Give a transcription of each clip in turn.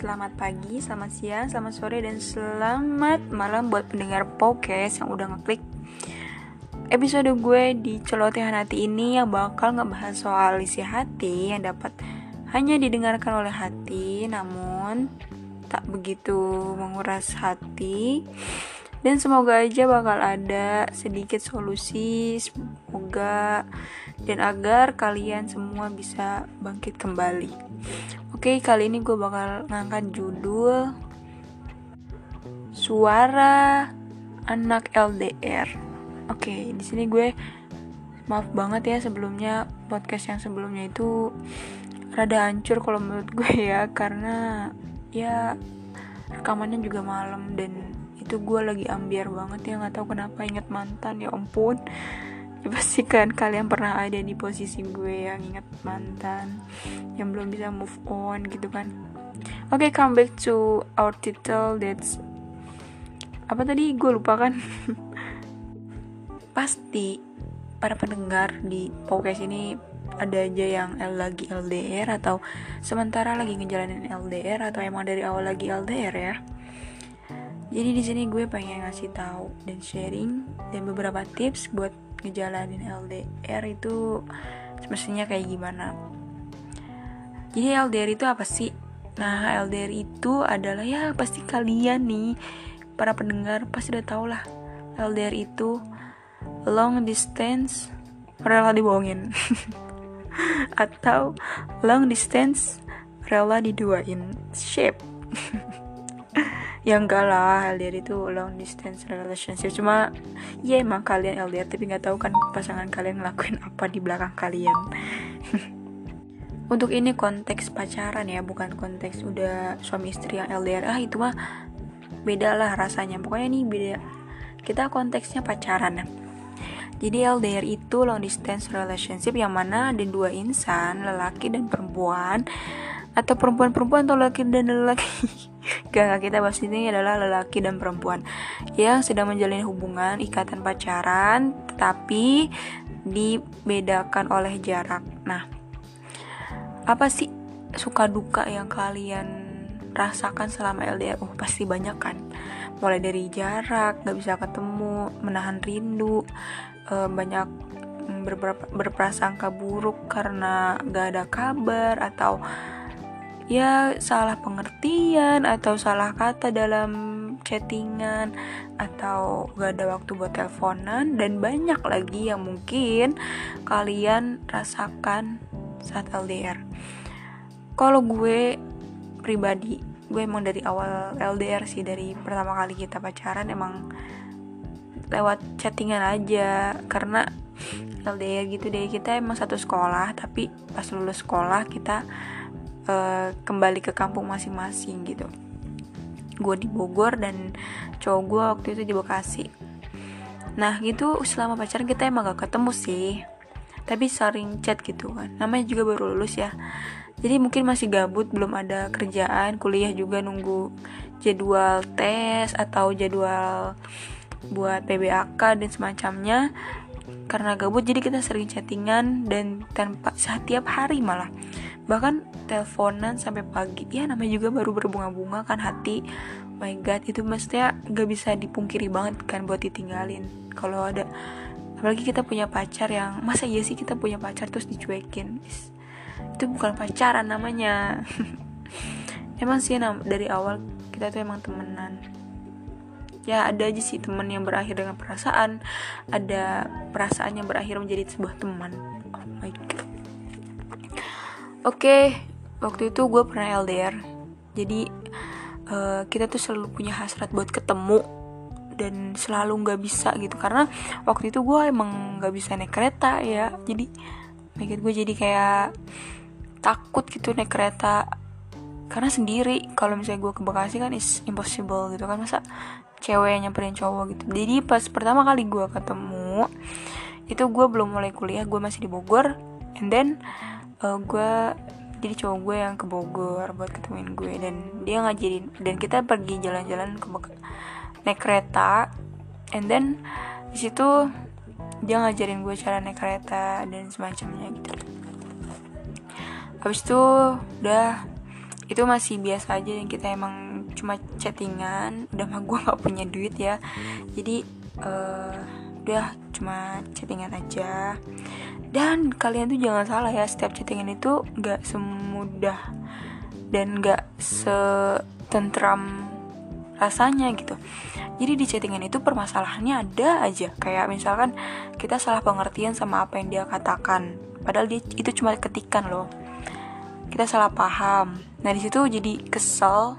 selamat pagi, selamat siang, selamat sore, dan selamat malam buat pendengar podcast yang udah ngeklik episode gue di celotehan hati ini yang bakal ngebahas soal isi hati yang dapat hanya didengarkan oleh hati, namun tak begitu menguras hati. Dan semoga aja bakal ada sedikit solusi, semoga dan agar kalian semua bisa bangkit kembali. Oke, kali ini gue bakal ngangkat judul Suara Anak LDR. Oke, di sini gue maaf banget ya sebelumnya podcast yang sebelumnya itu rada hancur kalau menurut gue ya karena ya rekamannya juga malam dan itu gue lagi ambiar banget ya nggak tahu kenapa inget mantan ya ampun. Ya pasti kan kalian pernah ada di posisi gue yang inget mantan yang belum bisa move on gitu kan. Oke okay, come back to our title that's apa tadi? Gue lupa kan. Pasti para pendengar di podcast ini ada aja yang lagi LDR atau sementara lagi ngejalanin LDR atau emang dari awal lagi LDR ya jadi di sini gue pengen ngasih tahu dan sharing dan beberapa tips buat ngejalanin LDR itu semestinya kayak gimana. Jadi LDR itu apa sih? Nah, LDR itu adalah ya pasti kalian nih para pendengar pasti udah tau lah. LDR itu long distance rela dibohongin atau long distance rela diduain shape yang enggak lah LDR itu long distance relationship. Cuma ya emang kalian LDR tapi nggak tahu kan pasangan kalian ngelakuin apa di belakang kalian. Untuk ini konteks pacaran ya bukan konteks udah suami istri yang LDR ah itu mah beda lah rasanya. Pokoknya nih beda. Kita konteksnya pacaran. Ya jadi LDR itu long distance relationship yang mana ada dua insan lelaki dan perempuan atau perempuan-perempuan atau laki dan lelaki Gak, kita bahas ini adalah lelaki dan perempuan yang sedang menjalin hubungan ikatan pacaran tetapi dibedakan oleh jarak. Nah apa sih suka duka yang kalian rasakan selama LDR oh pasti banyak kan. Mulai dari jarak gak bisa ketemu menahan rindu eh, banyak mm, berprasangka buruk karena gak ada kabar atau ya salah pengertian atau salah kata dalam chattingan atau gak ada waktu buat teleponan. Dan banyak lagi yang mungkin kalian rasakan saat LDR. Kalau gue pribadi, gue emang dari awal LDR sih. Dari pertama kali kita pacaran emang lewat chattingan aja. Karena LDR gitu deh kita emang satu sekolah tapi pas lulus sekolah kita uh, kembali ke kampung masing-masing gitu. Gue di Bogor dan cowok gue waktu itu di Bekasi. Nah gitu selama pacaran kita emang gak ketemu sih. Tapi sering chat gitu kan. Namanya juga baru lulus ya. Jadi mungkin masih gabut belum ada kerjaan kuliah juga nunggu jadwal tes atau jadwal buat PBAK dan semacamnya. Karena gabut jadi kita sering chattingan dan tanpa setiap hari malah. Bahkan teleponan sampai pagi. Ya namanya juga baru berbunga-bunga kan hati. My god itu mestinya gak bisa dipungkiri banget kan buat ditinggalin. Kalau ada apalagi kita punya pacar yang masa iya sih kita punya pacar terus dicuekin? Itu bukan pacaran namanya. Emang sih dari awal kita tuh emang temenan. Ya ada aja sih temen yang berakhir dengan perasaan. Ada perasaan yang berakhir menjadi sebuah teman. Oh my god. Oke, waktu itu gue pernah LDR. Jadi uh, kita tuh selalu punya hasrat buat ketemu dan selalu nggak bisa gitu. Karena waktu itu gue emang nggak bisa naik kereta ya. Jadi mikir gue jadi kayak takut gitu naik kereta. Karena sendiri kalau misalnya gue ke Bekasi kan is impossible gitu kan. Masa cewek nyamperin cowok gitu. Jadi pas pertama kali gue ketemu itu gue belum mulai kuliah gue masih di Bogor. And then uh, gue jadi cowok gue yang ke Bogor buat ketemuin gue dan dia ngajarin dan kita pergi jalan-jalan ke naik kereta and then di situ dia ngajarin gue cara naik kereta dan semacamnya gitu. Habis itu udah itu masih biasa aja yang kita emang cuma chattingan udah mah gue nggak punya duit ya. Jadi uh, udah cuma chattingan aja dan kalian tuh jangan salah ya setiap chattingan itu nggak semudah dan nggak setentram rasanya gitu. Jadi di chattingan itu permasalahannya ada aja. Kayak misalkan kita salah pengertian sama apa yang dia katakan. Padahal dia itu cuma ketikan loh. Kita salah paham. Nah di situ jadi kesel.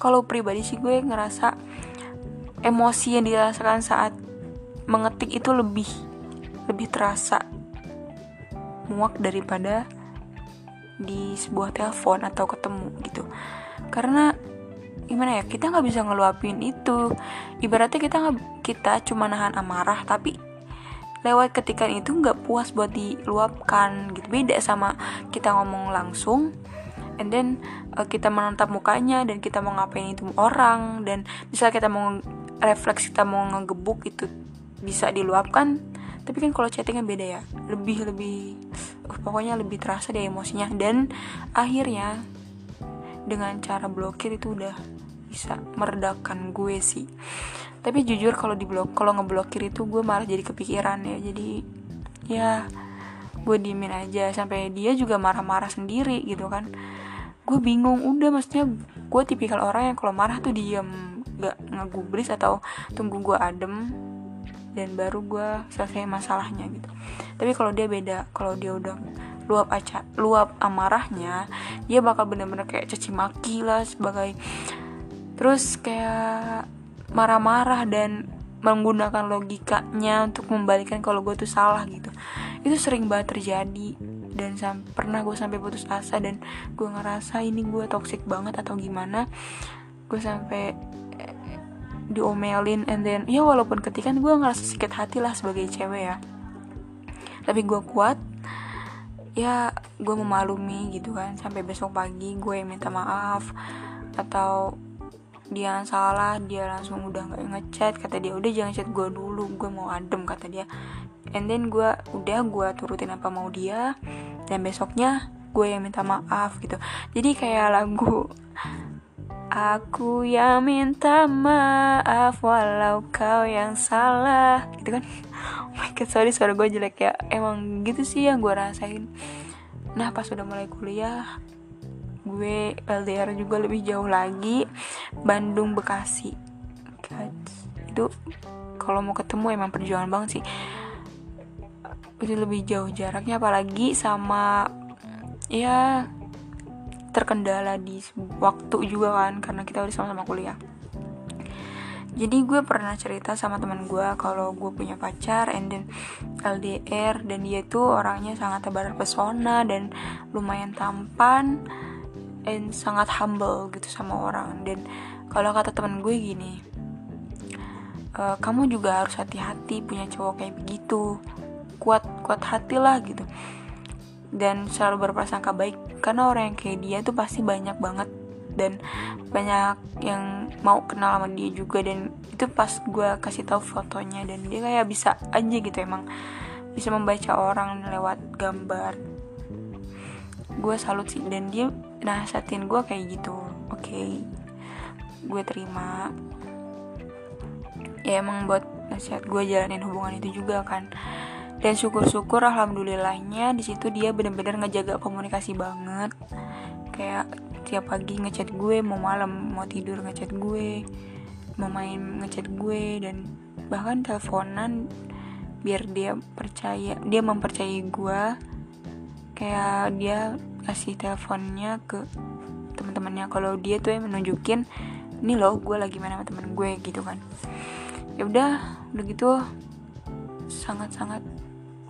Kalau pribadi sih gue ngerasa emosi yang dirasakan saat mengetik itu lebih lebih terasa muak daripada di sebuah telepon atau ketemu gitu. Karena gimana ya kita nggak bisa ngeluapin itu. Ibaratnya kita nggak kita cuma nahan amarah tapi lewat ketikan itu nggak puas buat diluapkan gitu. Beda sama kita ngomong langsung and then uh, kita menatap mukanya dan kita mau ngapain itu orang dan bisa kita mau refleks kita mau ngegebuk itu bisa diluapkan tapi kan kalau chattingan beda ya. Lebih lebih uh, pokoknya lebih terasa deh emosinya. Dan akhirnya dengan cara blokir itu udah bisa meredakan gue sih. Tapi jujur kalau di blok kalau ngeblokir itu gue malah jadi kepikiran ya. Jadi ya gue diemin aja. Sampai dia juga marah-marah sendiri gitu kan. Gue bingung. Udah maksudnya gue tipikal orang yang kalau marah tuh diem. Gak ngegubris atau tunggu gue adem dan baru gue selesai masalahnya gitu. Tapi kalau dia beda kalau dia udah luap aca luap amarahnya dia bakal bener-bener kayak caci maki lah sebagai terus kayak marah-marah dan menggunakan logikanya untuk membalikan kalau gue tuh salah gitu. Itu sering banget terjadi dan sam pernah gue sampai putus asa dan gue ngerasa ini gue toxic banget atau gimana. Gue sampai diomelin and then ya walaupun ketika gue ngerasa sakit hati lah sebagai cewek ya. Tapi gue kuat ya gue memaklumi gitu kan. Sampai besok pagi gue minta maaf atau dia salah dia langsung udah nggak ngechat kata dia udah jangan chat gue dulu gue mau adem kata dia. And then gue udah gue turutin apa mau dia dan besoknya gue yang minta maaf gitu. Jadi kayak lagu Aku yang minta maaf walau kau yang salah. Gitu kan? Oh my god sorry suara gue jelek ya. Emang gitu sih yang gue rasain. Nah pas udah mulai kuliah Gue LDR juga lebih jauh lagi. Bandung Bekasi. God. Itu kalau mau ketemu emang perjuangan banget sih. Itu lebih jauh jaraknya apalagi sama Ya terkendala di waktu juga kan karena kita udah sama-sama kuliah. Jadi gue pernah cerita sama teman gue kalau gue punya pacar and then LDR dan dia tuh orangnya sangat tebar pesona dan lumayan tampan dan sangat humble gitu sama orang. Dan kalau kata teman gue gini e, kamu juga harus hati-hati punya cowok kayak begitu. Kuat kuat hati lah gitu. Dan selalu berprasangka baik karena orang yang kayak dia tuh pasti banyak banget dan banyak yang mau kenal sama dia juga dan itu pas gue kasih tahu fotonya dan dia kayak bisa aja gitu emang bisa membaca orang lewat gambar. Gue salut sih dan dia nasihatin gue kayak gitu. Oke okay. gue terima. Ya emang buat nasihat gue jalanin hubungan itu juga kan dan syukur-syukur alhamdulillahnya di situ dia bener-bener ngejaga komunikasi banget. Kayak tiap pagi ngechat gue mau malam mau tidur ngechat gue mau main ngechat gue dan bahkan teleponan biar dia percaya dia mempercayai gue kayak dia kasih teleponnya ke teman-temannya kalau dia tuh yang menunjukin ini loh gue lagi main sama temen gue gitu kan. Ya udah udah gitu sangat-sangat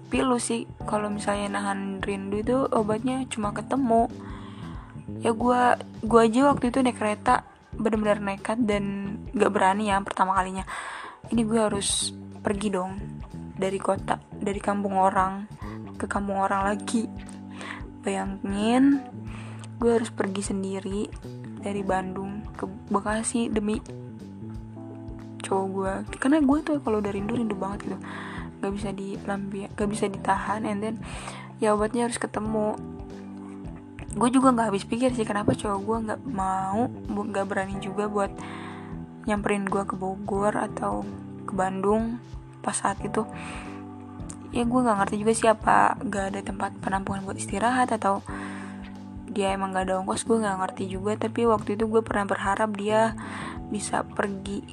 pilu sih kalau misalnya nahan rindu itu obatnya cuma ketemu. Ya gue gue aja waktu itu naik kereta benar-benar nekat dan gak berani ya pertama kalinya. Ini gue harus pergi dong dari kota dari kampung orang ke kampung orang lagi. Bayangin gue harus pergi sendiri dari Bandung ke Bekasi demi cowok gue karena gue tuh kalau dari rindu rindu banget gitu gak bisa dilambi gak bisa ditahan and then ya obatnya harus ketemu. Gue juga nggak habis pikir sih kenapa cowok gue nggak mau nggak berani juga buat nyamperin gue ke Bogor atau ke Bandung pas saat itu. Ya gue nggak ngerti juga siapa gak ada tempat penampungan buat istirahat atau dia emang gak ada ongkos gue nggak ngerti juga. Tapi waktu itu gue pernah berharap dia bisa pergi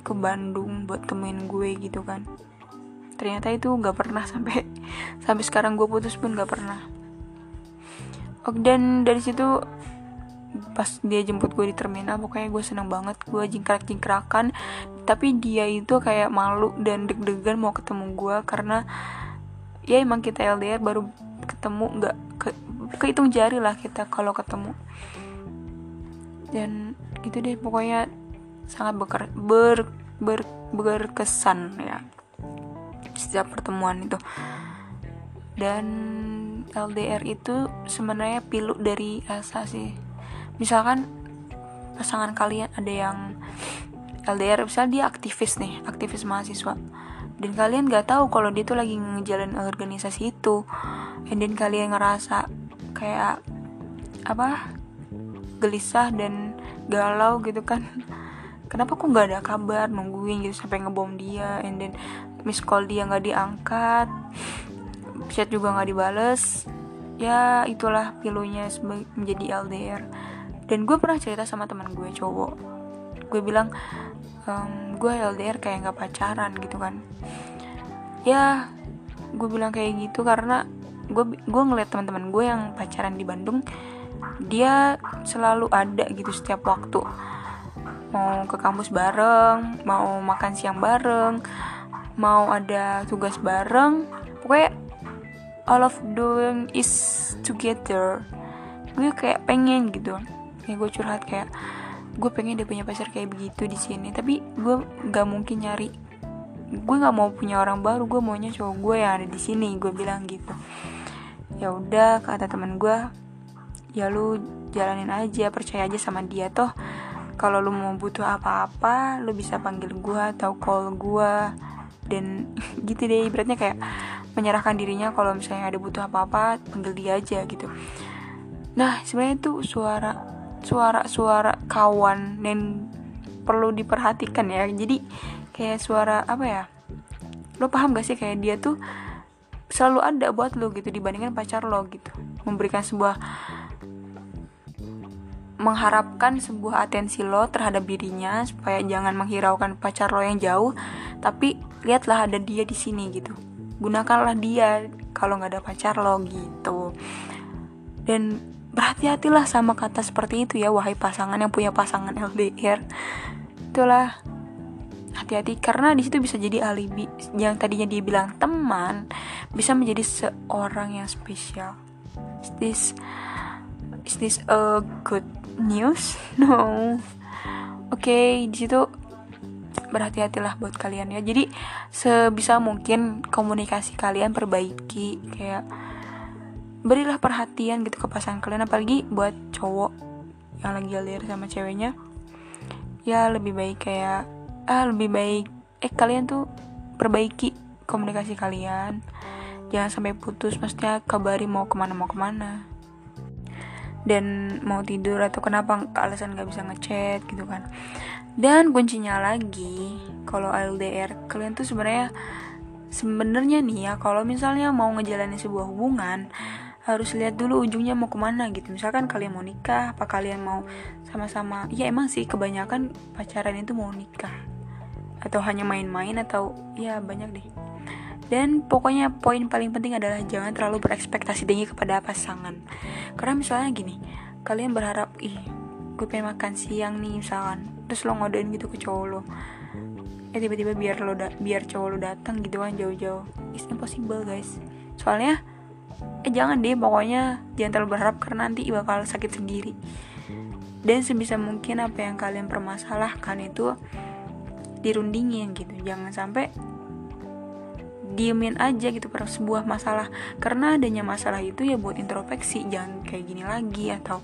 ke Bandung buat temuin gue gitu kan ternyata itu nggak pernah sampai sampai sekarang gue putus pun nggak pernah. Oh, dan dari situ pas dia jemput gue di terminal pokoknya gue seneng banget gue jingkrak jingkrakan tapi dia itu kayak malu dan deg-degan mau ketemu gue karena ya emang kita LDR baru ketemu nggak ke, kehitung jari lah kita kalau ketemu. Dan itu deh pokoknya sangat beker, ber, ber, berkesan ya setiap pertemuan itu. Dan LDR itu sebenarnya pilu dari rasa sih. Misalkan pasangan kalian ada yang LDR misalnya dia aktivis nih aktivis mahasiswa. Dan kalian gak tahu kalau dia tuh lagi ngejalan organisasi itu. Dan kalian ngerasa kayak apa gelisah dan galau gitu kan kenapa kok nggak ada kabar nungguin gitu sampai ngebom dia and then miss call dia nggak diangkat chat juga nggak dibales. Ya itulah pilunya menjadi LDR dan gue pernah cerita sama teman gue cowok. Gue bilang ehm, gue LDR kayak nggak pacaran gitu kan. Ya gue bilang kayak gitu karena gue gue ngeliat teman-teman gue yang pacaran di Bandung dia selalu ada gitu setiap waktu mau ke kampus bareng mau makan siang bareng mau ada tugas bareng. Pokoknya all of doing is together. Gue kayak pengen gitu. Kayak gue curhat kayak gue pengen dia punya pacar kayak begitu di sini. Tapi gue nggak mungkin nyari gue nggak mau punya orang baru. Gue maunya cowok gue yang ada di sini gue bilang gitu. Ya udah kata teman gue ya lu jalanin aja percaya aja sama dia toh kalau lu mau butuh apa-apa lu bisa panggil gue atau call gue dan gitu deh ibaratnya kayak menyerahkan dirinya kalau misalnya ada butuh apa-apa panggil dia aja gitu. Nah sebenarnya itu suara suara suara kawan dan perlu diperhatikan ya. Jadi kayak suara apa ya? Lo paham gak sih kayak dia tuh selalu ada buat lo gitu dibandingkan pacar lo gitu. Memberikan sebuah mengharapkan sebuah atensi lo terhadap dirinya supaya jangan menghiraukan pacar lo yang jauh tapi lihatlah ada dia di sini gitu. Gunakanlah dia kalau nggak ada pacar lo gitu. Dan berhati-hatilah sama kata seperti itu ya wahai pasangan yang punya pasangan LDR itulah hati-hati karena di situ bisa jadi alibi. Yang tadinya dia bilang teman bisa menjadi seorang yang spesial. Is this is this a good news? No. Oke okay, di situ berhati-hatilah buat kalian ya. Jadi sebisa mungkin komunikasi kalian perbaiki kayak berilah perhatian gitu ke pasangan kalian apalagi buat cowok yang lagi LDR sama ceweknya. Ya lebih baik kayak ah lebih baik eh kalian tuh perbaiki komunikasi kalian. Jangan sampai putus maksudnya kabari mau ke mana mau ke mana dan mau tidur atau kenapa alasan gak bisa ngechat gitu kan. Dan kuncinya lagi kalau LDR kalian tuh sebenarnya sebenarnya nih ya kalau misalnya mau ngejalanin sebuah hubungan harus lihat dulu ujungnya mau ke mana gitu. Misalkan kalian mau nikah apa kalian mau sama-sama ya emang sih kebanyakan pacaran itu mau nikah. Atau hanya main-main atau ya banyak deh dan pokoknya poin paling penting adalah jangan terlalu berekspektasi tinggi kepada pasangan. Karena misalnya gini, kalian berharap, ih, gue pengen makan siang nih misalkan, terus lo ngodain gitu ke cowok lo. Eh tiba-tiba biar lo da biar cowok lo datang gitu kan jauh-jauh. It's impossible guys. Soalnya eh jangan deh pokoknya jangan terlalu berharap karena nanti bakal sakit sendiri. Dan sebisa mungkin apa yang kalian permasalahkan itu dirundingin gitu. Jangan sampai diemin aja gitu pada sebuah masalah. Karena adanya masalah itu ya buat introspeksi jangan kayak gini lagi atau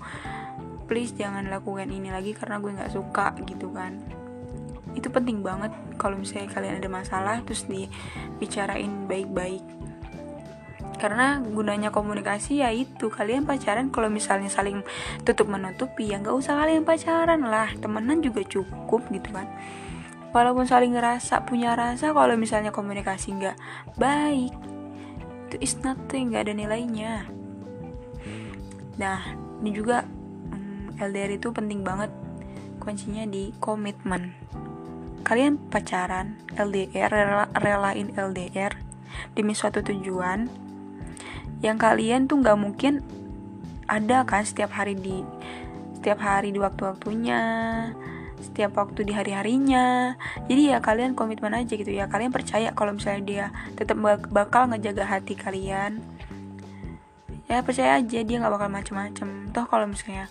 please jangan lakukan ini lagi karena gue nggak suka gitu kan. Itu penting banget kalau misalnya kalian ada masalah terus dibicarain baik-baik. Karena gunanya komunikasi ya itu kalian pacaran kalau misalnya saling tutup menutupi ya nggak usah kalian pacaran lah temenan juga cukup gitu kan walaupun saling ngerasa punya rasa kalau misalnya komunikasi nggak baik itu is nothing nggak ada nilainya. Nah ini juga hmm, LDR itu penting banget kuncinya di komitmen. Kalian pacaran LDR rela, relain LDR demi suatu tujuan yang kalian tuh nggak mungkin ada kan setiap hari di setiap hari di waktu-waktunya setiap waktu di hari-harinya. Jadi ya kalian komitmen aja gitu ya. Kalian percaya kalau misalnya dia tetap bakal ngejaga hati kalian. Ya percaya aja dia nggak bakal macem-macem. Toh kalau misalnya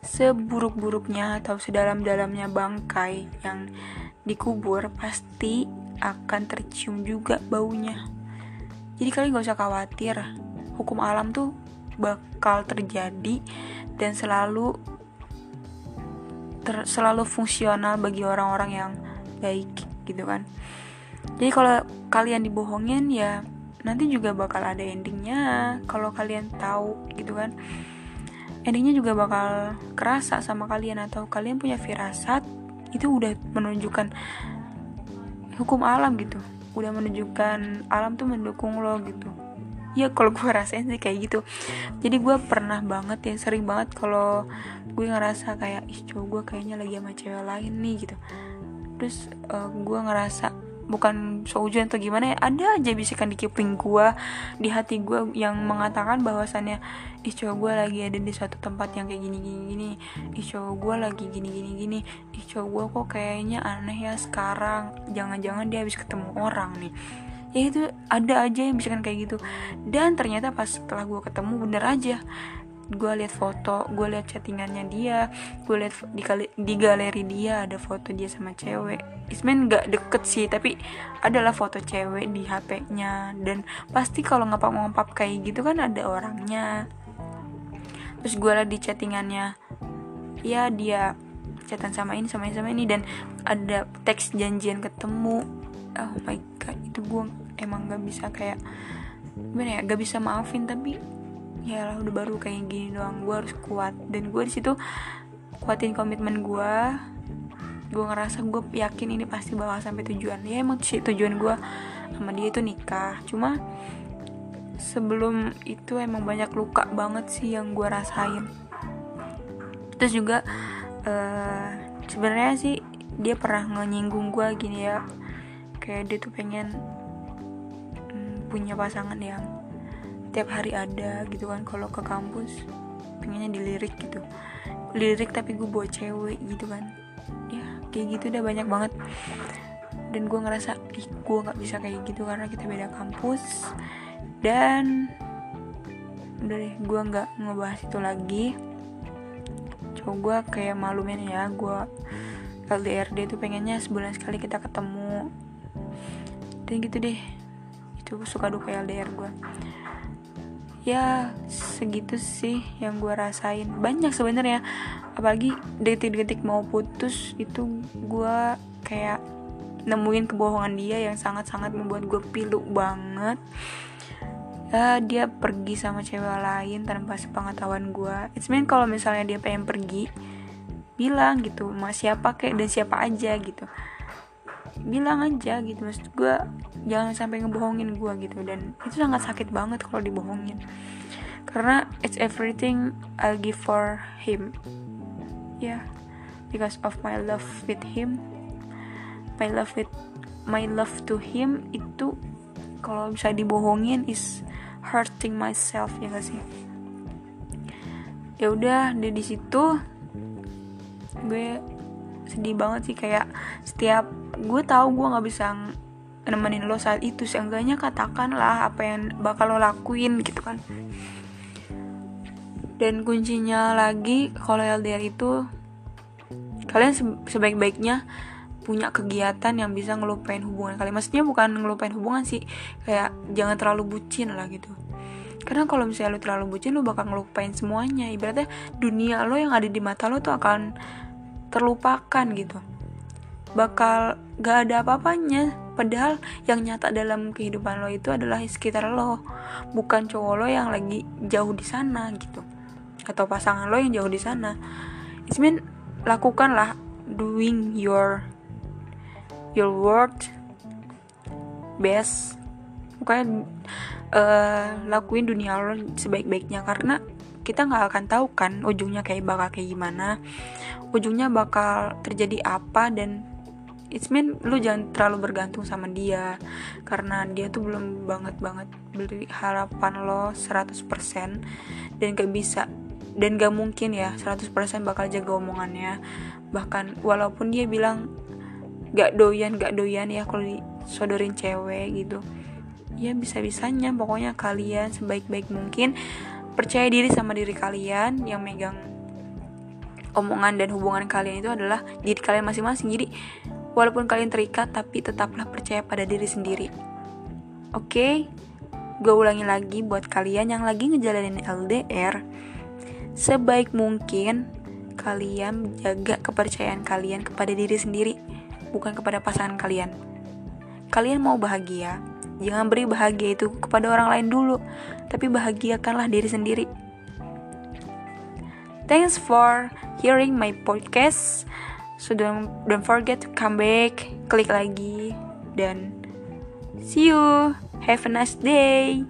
seburuk-buruknya atau sedalam-dalamnya bangkai yang dikubur pasti akan tercium juga baunya. Jadi kalian gak usah khawatir. Hukum alam tuh bakal terjadi dan selalu ter, selalu fungsional bagi orang-orang yang baik gitu kan. Jadi kalau kalian dibohongin ya nanti juga bakal ada endingnya. Kalau kalian tahu gitu kan. Endingnya juga bakal kerasa sama kalian atau kalian punya firasat itu udah menunjukkan hukum alam gitu. Udah menunjukkan alam tuh mendukung lo gitu ya kalau gue rasain sih kayak gitu. Jadi gue pernah banget ya sering banget kalau gue ngerasa kayak ih cowok gue kayaknya lagi sama cewek lain nih gitu. Terus uh, gue ngerasa bukan seujuan atau gimana ya ada aja bisikan di kipling gue di hati gue yang mengatakan bahwasannya ih cowok gue lagi ada di suatu tempat yang kayak gini gini gini ih cowok gue lagi gini gini gini ih cowok gue kok kayaknya aneh ya sekarang. Jangan-jangan dia habis ketemu orang nih ya itu ada aja yang bisa kan kayak gitu. Dan ternyata pas setelah gue ketemu bener aja. Gue lihat foto gue lihat chattingannya dia gue lihat di, di galeri dia ada foto dia sama cewek. Ismen nggak deket sih tapi adalah foto cewek di HP-nya dan pasti kalau ngapap-ngapap kayak gitu kan ada orangnya. Terus gue lihat di chattingannya ya dia chatan sama ini sama ini sama ini. Dan ada teks janjian ketemu. Oh my god itu gue emang gak bisa kayak gimana ya gak bisa maafin tapi ya lah udah baru kayak gini doang. Gue harus kuat. Dan gue di situ kuatin komitmen gue gue ngerasa gue yakin ini pasti bakal sampai tujuan. Ya emang sih tujuan gue sama dia itu nikah. Cuma sebelum itu emang banyak luka banget sih yang gue rasain. Terus juga uh, sebenarnya sih dia pernah nyinggung gue gini ya. Kayak dia tuh pengen punya pasangan yang tiap hari ada gitu kan. Kalau ke kampus pengennya dilirik gitu. Lirik tapi gue bawa cewek gitu kan. Ya kayak gitu udah banyak banget. Dan gue ngerasa ih gue nggak bisa kayak gitu karena kita beda kampus. Dan udah deh gue nggak ngebahas itu lagi. Cowok gue kayak malumin ya gue LDRD tuh pengennya sebulan sekali kita ketemu. Dan gitu deh itu suka duka LDR gue ya segitu sih yang gue rasain. Banyak sebenarnya. Apalagi detik-detik mau putus itu gue kayak nemuin kebohongan dia yang sangat-sangat membuat gue pilu banget. Ya, dia pergi sama cewek lain tanpa sepengetahuan gue it's mean kalau misalnya dia pengen pergi bilang gitu mas siapa kek? Dan siapa aja gitu bilang aja gitu. Maksud gue jangan sampai ngebohongin gue gitu. Dan itu sangat sakit banget kalau dibohongin. Karena it's everything I'll give for him. Yeah because of my love with him. My love with my love to him itu kalau bisa dibohongin is hurting myself ya gak sih? Ya udah dari situ gue sedih banget sih kayak setiap gue tahu gue nggak bisa nemenin lo saat itu seenggaknya katakanlah apa yang bakal lo lakuin gitu kan. Dan kuncinya lagi kalau LDR itu kalian sebaik-baiknya punya kegiatan yang bisa ngelupain hubungan kalian. Maksudnya bukan ngelupain hubungan sih kayak jangan terlalu bucin lah gitu. Karena kalau misalnya lo terlalu bucin lo bakal ngelupain semuanya. Ibaratnya dunia lo yang ada di mata lo tuh akan terlupakan gitu. Bakal gak ada apa-apanya. Padahal yang nyata dalam kehidupan lo itu adalah sekitar lo. Bukan cowok lo yang lagi jauh di sana gitu. Atau pasangan lo yang jauh di sana. It mean lakukanlah doing your your work best. Pokoknya uh, lakuin dunia lo sebaik-baiknya. Karena kita nggak akan tahu kan ujungnya kayak bakal kayak gimana ujungnya bakal terjadi apa dan it's mean lu jangan terlalu bergantung sama dia karena dia tuh belum banget banget beri harapan lo 100% dan gak bisa dan gak mungkin ya 100% bakal jaga omongannya. Bahkan walaupun dia bilang gak doyan gak doyan ya kalau disodorin cewek gitu ya bisa-bisanya pokoknya kalian sebaik-baik mungkin percaya diri sama diri kalian yang megang omongan dan hubungan kalian itu adalah diri kalian masing-masing. Jadi walaupun kalian terikat tapi tetaplah percaya pada diri sendiri. Oke okay? gue ulangi lagi buat kalian yang lagi ngejalanin LDR sebaik mungkin kalian jaga kepercayaan kalian kepada diri sendiri bukan kepada pasangan kalian. Kalian mau bahagia Jangan beri bahagia itu kepada orang lain dulu, tapi bahagiakanlah diri sendiri. Thanks for hearing my podcast. So don't, don't forget to come back, klik lagi dan see you. Have a nice day.